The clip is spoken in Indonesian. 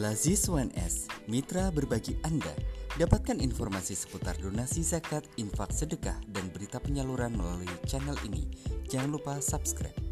Lazis UNS, mitra berbagi Anda. Dapatkan informasi seputar donasi zakat, infak sedekah, dan berita penyaluran melalui channel ini. Jangan lupa subscribe.